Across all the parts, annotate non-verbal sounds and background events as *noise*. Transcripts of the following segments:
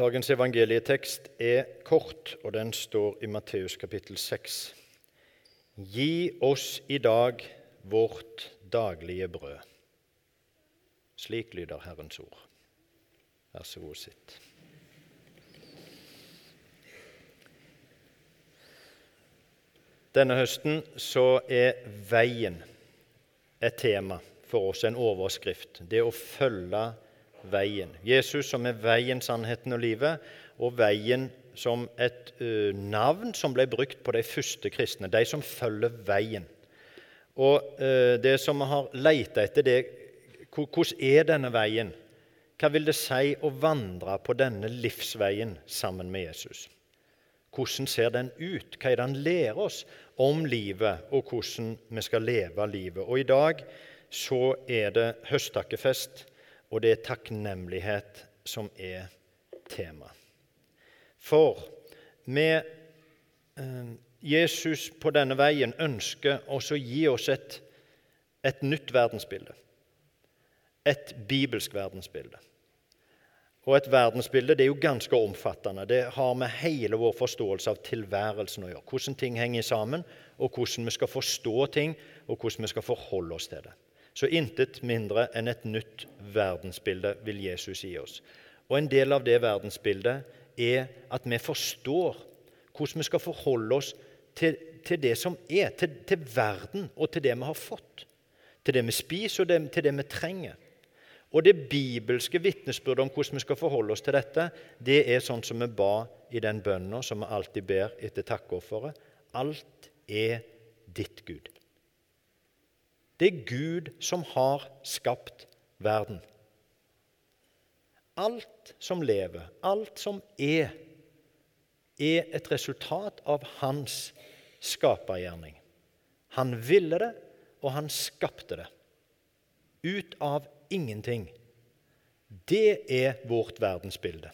Dagens evangelietekst er kort, og den står i Matteus kapittel 6. Gi oss i dag vårt daglige brød. Slik lyder Herrens ord. Vær så god, sitt. Denne høsten så er veien et tema for oss, en overskrift. Det å følge veien. Jesus som er veien, sannheten og livet, og veien som et uh, navn som ble brukt på de første kristne, de som følger veien. Og uh, Det som vi har leita etter, det hvordan er denne veien? Hva vil det si å vandre på denne livsveien sammen med Jesus? Hvordan ser den ut? Hva er det han lærer oss om livet, og hvordan vi skal leve livet? Og I dag så er det høsttakkefest og det er takknemlighet som er tema. For med eh, Jesus på denne veien ønsker også å gi oss et, et nytt verdensbilde. Et bibelsk verdensbilde. Og et verdensbilde det er jo ganske omfattende. Det har med hele vår forståelse av tilværelsen å gjøre. Hvordan ting henger sammen, og hvordan vi skal forstå ting, og hvordan vi skal forholde oss til det. Så intet mindre enn et nytt verdensbilde vil Jesus gi oss. Og en del av det verdensbildet er at vi forstår hvordan vi skal forholde oss til, til det som er, til, til, verden og til det vi har fått. Til det vi spiser og det, til det vi trenger. Og det bibelske vitnesbyrdet om hvordan vi skal forholde oss til dette, det er sånn som vi ba i den bønnen som vi alltid ber etter takkeofferet. Alt er ditt, Gud. Det er Gud som har skapt verden. Alt som lever, alt som er, er et resultat av hans skapergjerning. Han ville det, og han skapte det. Ut av ingenting. Det er vårt verdensbilde.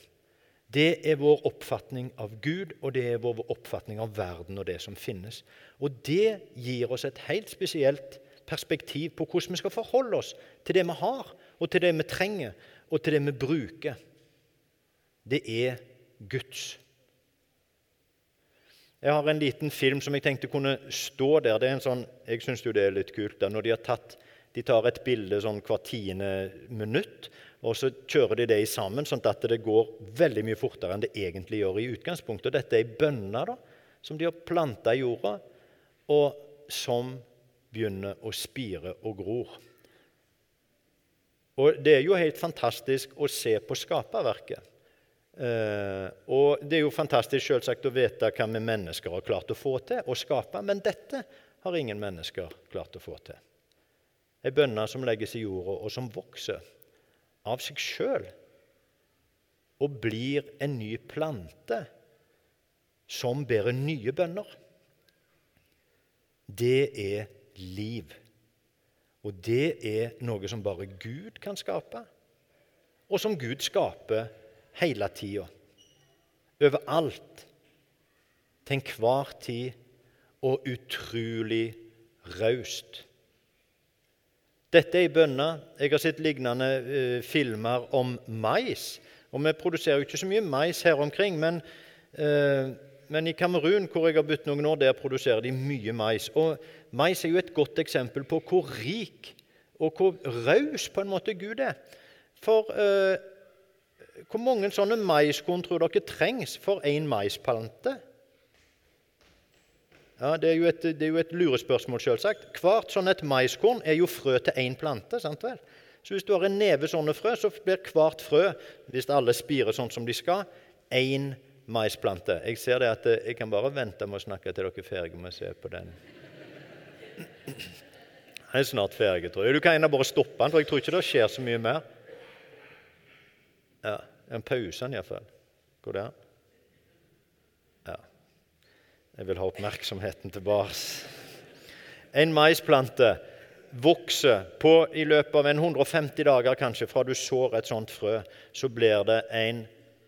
Det er vår oppfatning av Gud, og det er vår oppfatning av verden og det som finnes. Og det gir oss et helt spesielt perspektiv på hvordan vi skal forholde oss til det vi har, og til det vi trenger, og til det vi bruker. Det er Guds. Jeg har en liten film som jeg tenkte kunne stå der. Det er en sånn, Jeg syns jo det er litt kult. da, når de har tatt de tar et bilde sånn hvert tiende minutt, og så kjører de det sammen, sånn at det går veldig mye fortere enn det egentlig gjør i utgangspunktet. Dette er bønner da, som de har planta i jorda, og som begynner å spire og gror. Og Det er jo helt fantastisk å se på skaperverket. Eh, og Det er jo fantastisk selvsagt å vite hva vi mennesker har klart å få til å skape, men dette har ingen mennesker klart å få til. Ei bønne som legges i jorda, og som vokser av seg sjøl og blir en ny plante som bærer nye bønner. Det er liv. Og det er noe som bare Gud kan skape, og som Gud skaper hele tida. Overalt, til enhver tid, og utrolig raust. Dette er ei bønne. Jeg har sett lignende uh, filmer om mais. Og Vi produserer jo ikke så mye mais her omkring, men uh, men i Kamerun, hvor jeg har bodd noen år, der produserer de mye mais. Og mais er jo et godt eksempel på hvor rik og hvor raus på en måte Gud er. For eh, hvor mange sånne maiskorn tror dere trengs for én maisplante? Ja, det, er et, det, er jo et, lurespørsmål, selvsagt. Hvert sånn et maiskorn er jo frø til én plante. sant vel? Så hvis du har en neve sånne frø, så blir hvert frø, hvis alle spirer sånn som de skal, én plante maisplante. Jeg ser det at jeg kan bare vente med å snakke til dere er ferdige med å se på den. *clears throat* Han er snart ferdig, tror jeg. Du kan gjerne bare stoppe den, for jeg tror ikke det skjer så mye mer. Ja, En pause den iallfall. Går det an? Ja. Jeg vil ha oppmerksomheten tilbake. En maisplante vokser på i løpet av en 150 dager kanskje fra du sår et sånt frø, så blir det en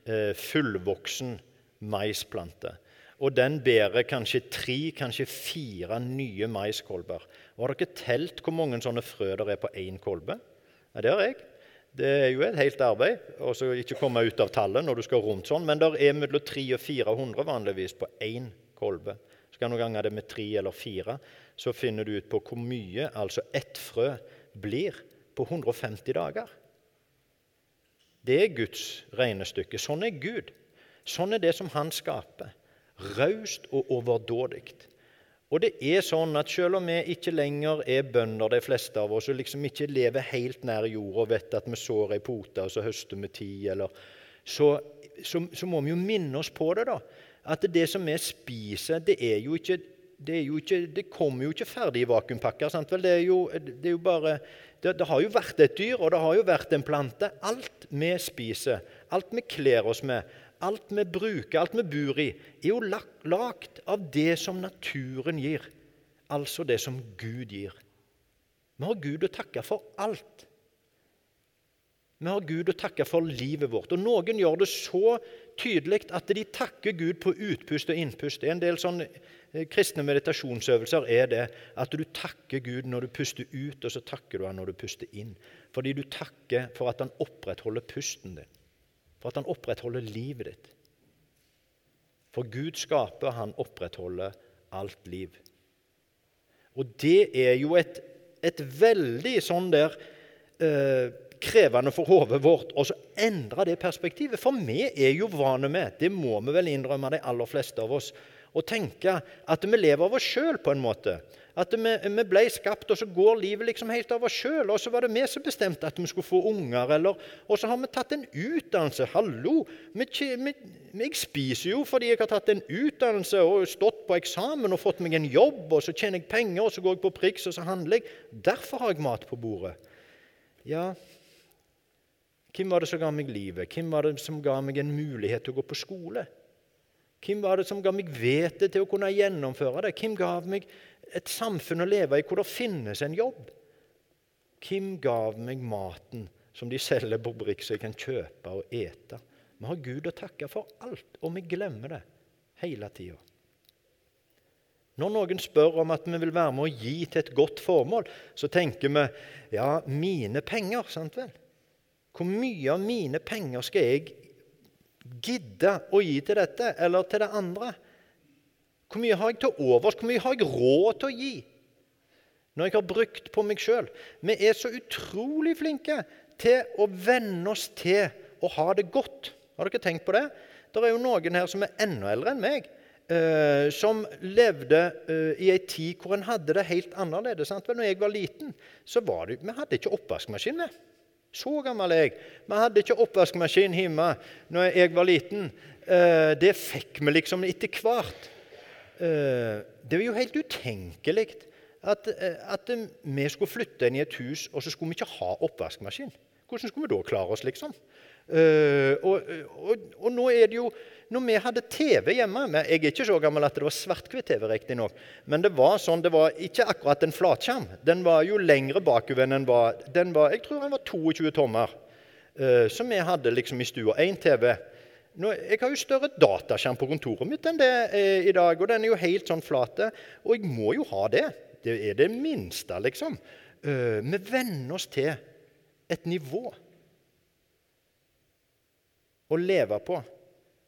eh, fullvoksen maisplante. Og den bærer kanskje tre, kanskje fire nye maiskolber. Og Har dere telt hvor mange sånne frø der er på én kolbe? Ja, det har jeg. Det er jo et helt arbeid å ikke komme ut av tallet når du skal rundt sånn, men det er mellom 300 og 400 vanligvis på én kolbe. Så kan du gange det med tre eller fire, så finner du ut på hvor mye altså ett frø blir på 150 dager. Det er Guds regnestykke. Sånn er Gud. Sånn er det som Han skaper. Raust og overdådig. Og det er sånn at selv om vi ikke lenger er bønder, de fleste av oss, og liksom ikke lever helt nær jorda og vet at vi sår ei pote og så høster vi ti, eller, så, så, så, må vi jo minne oss på det, da. At det som vi spiser, det er jo ikke det, jo ikke, det kommer jo ikke ferdig i vakuumpakker. Sant? Vel, det, er jo, det, er jo bare, det, det, har jo vært et dyr, og det har jo vært en plante. Alt vi spiser, alt vi kler oss med, alt vi bruker, alt vi bor i, er jo lagt av det som naturen gir. Altså det som Gud gir. Vi har Gud å takke for alt. Vi har Gud å takke for livet vårt. Og Noen gjør det så tydelig at de takker Gud på utpust og innpust. En del sånne eh, kristne meditasjonsøvelser er det at du takker Gud når du puster ut, og så takker du han når du puster inn. Fordi du takker for at han opprettholder pusten din for at han opprettholder livet ditt. For Gud skaper, han opprettholder alt liv. Og det er jo et, et veldig sånn der eh, krevende for hodet vårt å endre det perspektivet. For vi er jo vane med, det må vi vel innrømme, de aller fleste av oss, å tenke at vi lever av oss sjøl på en måte. At vi, vi, ble skapt, og så går livet liksom helt av oss sjøl. Og så var det vi som bestemte at vi skulle få unger. Eller, og så har vi tatt en utdannelse. Hallo! Jeg spiser jo fordi jeg har tatt en utdannelse og stått på eksamen og fått meg en jobb, og så tjener jeg penger, og så går jeg på Prix, og så handler jeg. Derfor har jeg mat på bordet. Ja, hvem var det som ga meg livet? Hvem var det som ga meg en mulighet til å gå på skole? Hvem var det som ga meg vete til å kunne gjennomføre det? Hvem ga meg et samfunn å leve i hvor det finnes en jobb? Hvem gav meg maten som de selger på Brix, så jeg kan kjøpe og ete? Vi har Gud å takke for alt, og vi glemmer det hele tida. Når noen spør om at vi vil være med å gi til et godt formål, så tenker vi ja, mine penger, sant vel? Hvor mye av mine penger skal jeg gidde å gi til dette eller til det andre? Hvor mye har jeg til overs? Hvor mye har jeg råd til å gi? Når jeg har brukt på meg sjøl. Vi er så utrolig flinke til å venne oss til å ha det godt. Har dere tenkt på det? Det er jo noen her som er enda eldre enn meg, Uh, som levde uh, i ei tid hvor en hadde det helt annerledes. Sant? Når jeg var liten, så var det, vi hadde ikke oppvaskmaskin. med. Så gammel er jeg. Vi hadde ikke oppvaskmaskin hjemme når jeg var liten. Uh, det fikk vi liksom etter hvert. Eh, det var jo helt utenkelig at, eh, at, vi skulle flytte inn i et hus, og så skulle vi ikke ha oppvaskmaskin. Hvordan skulle vi da klare oss, liksom? Uh, og, og, og, nå er det jo Når vi hadde TV hjemme Jeg er ikke så gammel at det var svart-hvitt-TV, riktignok, men det var sånn, det var ikke akkurat en flatskjerm. Den var jo lengre bakover enn den var, den var Jeg tror den var 22 tommer. Så vi hadde liksom i stua én TV. Nå, jeg har jo større dataskjerm på kontoret mitt enn det eh, i dag, og den er jo helt sånn flate. Og jeg må jo ha det. Det er det minste, liksom. Uh, vi venner oss til et nivå å leve på.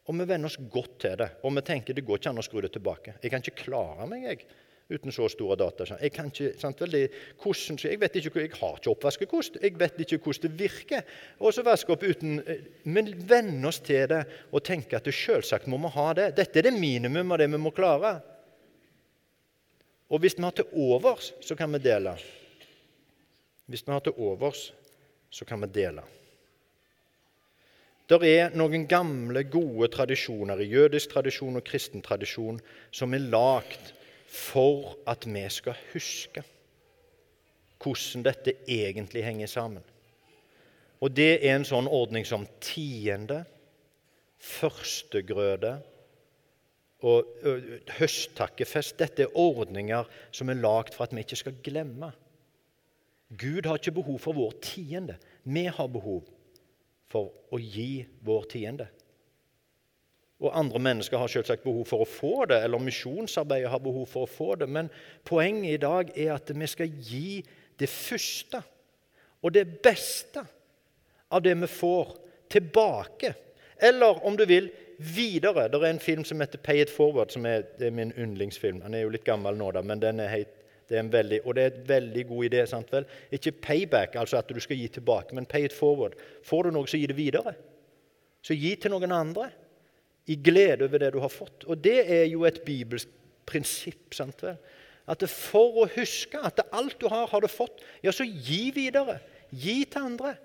Og vi venner oss godt til det. Og vi tenker det går ikke an å skru det tilbake. Jeg kan ikke klare meg, jeg uten så store data. Jeg, ikke, sant, vel, hvordan, jeg vet ikke, jeg har ikke oppvaskekost. Jeg vet ikke hvordan det virker. Og så vaske opp uten eh, Men venne oss til det og tenke at selvsagt må vi ha det. Dette er det minimum av det vi må klare. Og hvis vi har til overs, så kan vi dele. Hvis vi har til overs, så kan vi dele. Det er noen gamle, gode tradisjoner i jødisk tradisjon og kristen tradisjon som er lagd for at vi skal huske hvordan dette egentlig henger sammen. Og det er en sånn ordning som tiende, førstegrøde og høsttakkefest. Dette er ordninger som er lagd for at vi ikke skal glemme. Gud har ikke behov for vår tiende. Vi har behov for å gi vår tiende. Og andre mennesker har selvsagt behov for å få det, eller misjonsarbeidet har behov for å få det. Men poenget i dag er at vi skal gi det første og det beste av det vi får, tilbake. Eller om du vil videre. Det er en film som heter 'Pay It Forward', som er, er min yndlingsfilm. Den er jo litt gammel nå, da, men den er helt, det er en veldig, og det er en veldig god idé. sant vel? Ikke payback, altså at du skal gi tilbake, men pay it forward. Får du noe, så gi det videre. Så gi til noen andre i glede over det du har fått. Og det er jo et bibelsk prinsipp. sant vel? At for å huske at alt du har, har du fått, ja, så gi videre. Gi til andre.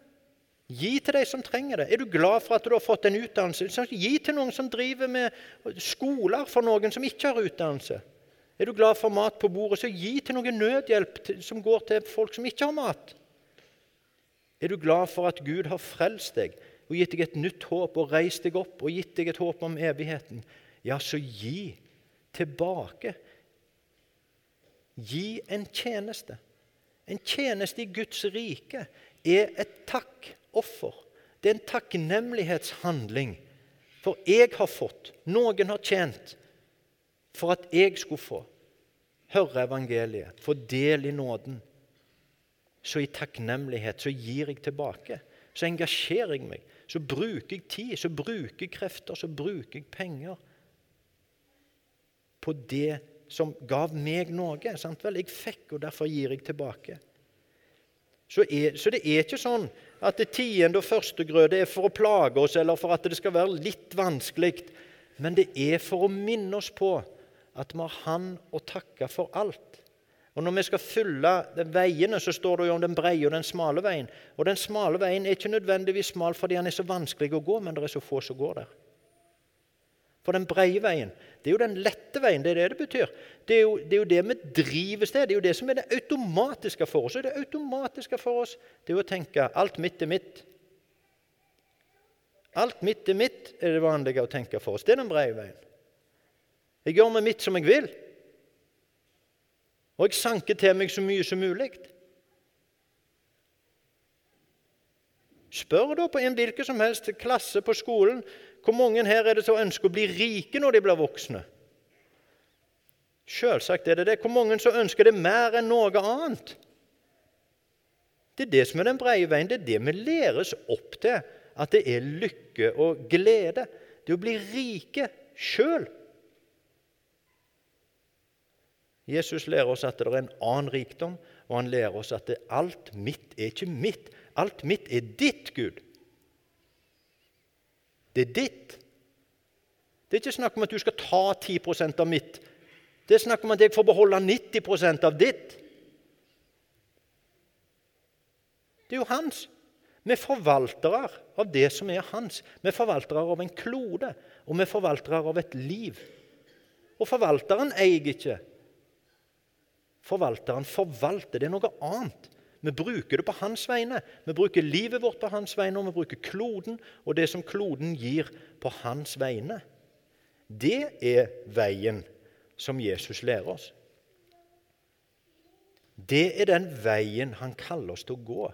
Gi til de som trenger det. Er du glad for at du har fått en utdannelse? Så gi til noen som driver med skoler for noen som ikke har utdannelse. Er du glad for mat på bordet, så gi til noen nødhjelp som går til folk som ikke har mat. Er du glad for at Gud har frelst deg og gitt deg et nytt håp og reist deg opp og gitt deg et håp om evigheten? Ja, så gi tilbake. Gi en tjeneste. En tjeneste i Guds rike er et takkoffer. Det er en takknemlighetshandling. For jeg har fått, noen har tjent, for at jeg skulle få høre evangeliet, få del i nåden. Så i takknemlighet så gir jeg tilbake. Så engasjerer jeg meg. Så bruker jeg tid, så bruker jeg krefter, så bruker jeg penger på det som gav meg noe. Sant vel? Jeg fikk, og derfor gir jeg tilbake. Så, er, så, det er ikke sånn at det tiende og førstegrøde er for å plage oss eller for at det skal være litt vanskelig, men det er for å minne oss på at vi har Han å takke for alt. Og Når vi skal fylle veiene, så står det jo om den breie og den smale veien. Og Den smale veien er ikke nødvendigvis smal fordi den er så vanskelig å gå, men det er så få som går der. For den breie veien, det er jo den lette veien. Det er det det betyr. Det er jo det, er jo det vi drives til. Det er jo det som er det automatiske for oss. Og det automatiske for oss det er jo å tenke alt mitt er mitt. Alt mitt er mitt, er det vanlige å tenke for oss. Det er den breie veien. Jeg gjør med mitt som jeg vil. Og jeg sanker til meg så mye som mulig. Spør da på en hvilken som helst klasse på skolen hvor mange her er det som ønsker å bli rike når de blir voksne? Selvsagt er det det. Hvor mange som ønsker det mer enn noe annet? Det er det som er den breie veien. Det er det vi læres opp til. At det er lykke og glede. Det er å bli rike sjøl. Jesus lærer oss at det er en annen rikdom, og han lærer oss at alt mitt er ikke mitt. Alt mitt er ditt, Gud. Det er ditt. Det er ikke snakk om at du skal ta 10% av mitt. Det er snakk om at jeg får beholde 90% av ditt. Det er jo hans. Vi er forvaltere av det som er hans. Vi er forvaltere av en klode, og vi er forvaltere av et liv. Og forvalteren eier ikke. Forvalteren forvalter. Det er noe annet. Vi bruker det på hans vegne. Vi bruker livet vårt på hans vegne, og vi bruker kloden og det som kloden gir, på hans vegne. Det er veien som Jesus lærer oss. Det er den veien han kaller oss til å gå.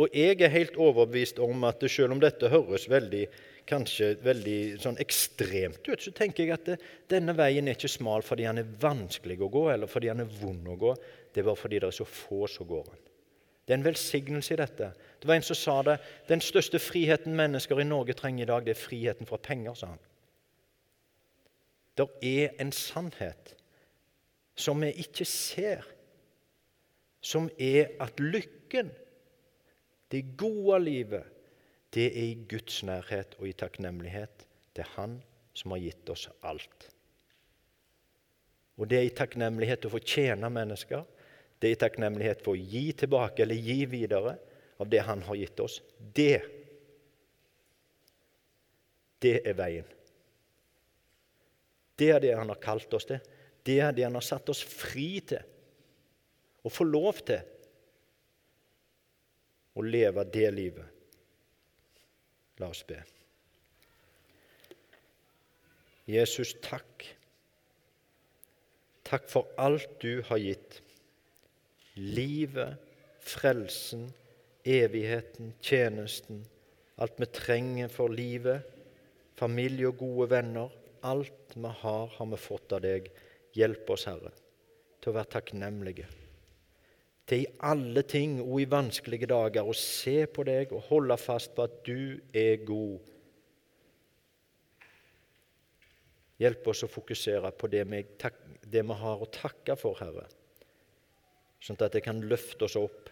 Og jeg er helt overbevist om at selv om dette høres veldig kanskje veldig sånn ekstremt ut, så tenker jeg at det, denne veien er ikke smal fordi han er vanskelig å gå, eller fordi han er vond å gå. Det er bare fordi det er så få som går den. Det er en velsignelse i dette. Det var En som sa det. Den største friheten mennesker i Norge trenger i dag, det er friheten fra penger, sa han. Det er en sannhet som vi ikke ser, som er at lykken, det gode livet, det er i Guds nærhet og i takknemlighet. Er Han som har gitt oss alt. Og det er i takknemlighet å få tjene mennesker. Det er i takknemlighet for å gi tilbake eller gi videre av det Han har gitt oss. Det, det er veien. Det er det Han har kalt oss til. Det er det Han har satt oss fri til. Å få lov til å leve det livet. La oss be. Jesus, takk. Takk for alt du har gitt. Livet, frelsen, evigheten, tjenesten. Alt vi trenger for livet. Familie og gode venner. Alt vi har, har vi fått av deg. Hjelp oss, Herre, til å være takknemlige. Til i alle ting og i vanskelige dager å se på deg og holde fast på at du er god. Hjelp oss å fokusere på det vi, det vi har å takke for, Herre, sånn at det kan løfte oss opp.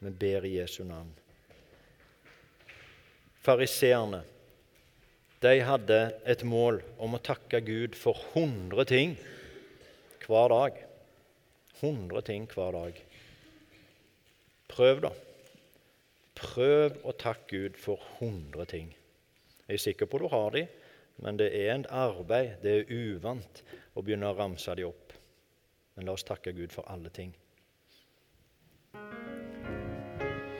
Vi ber i Jesu navn. Fariseerne de hadde et mål om å takke Gud for 100 ting hver dag. 100 ting hver dag. Prøv, da. Prøv å takke Gud for 100 ting. Jeg er sikker på du har de, men det er en arbeid. Det er uvant å begynne å ramse de opp. Men la oss takke Gud for alle ting.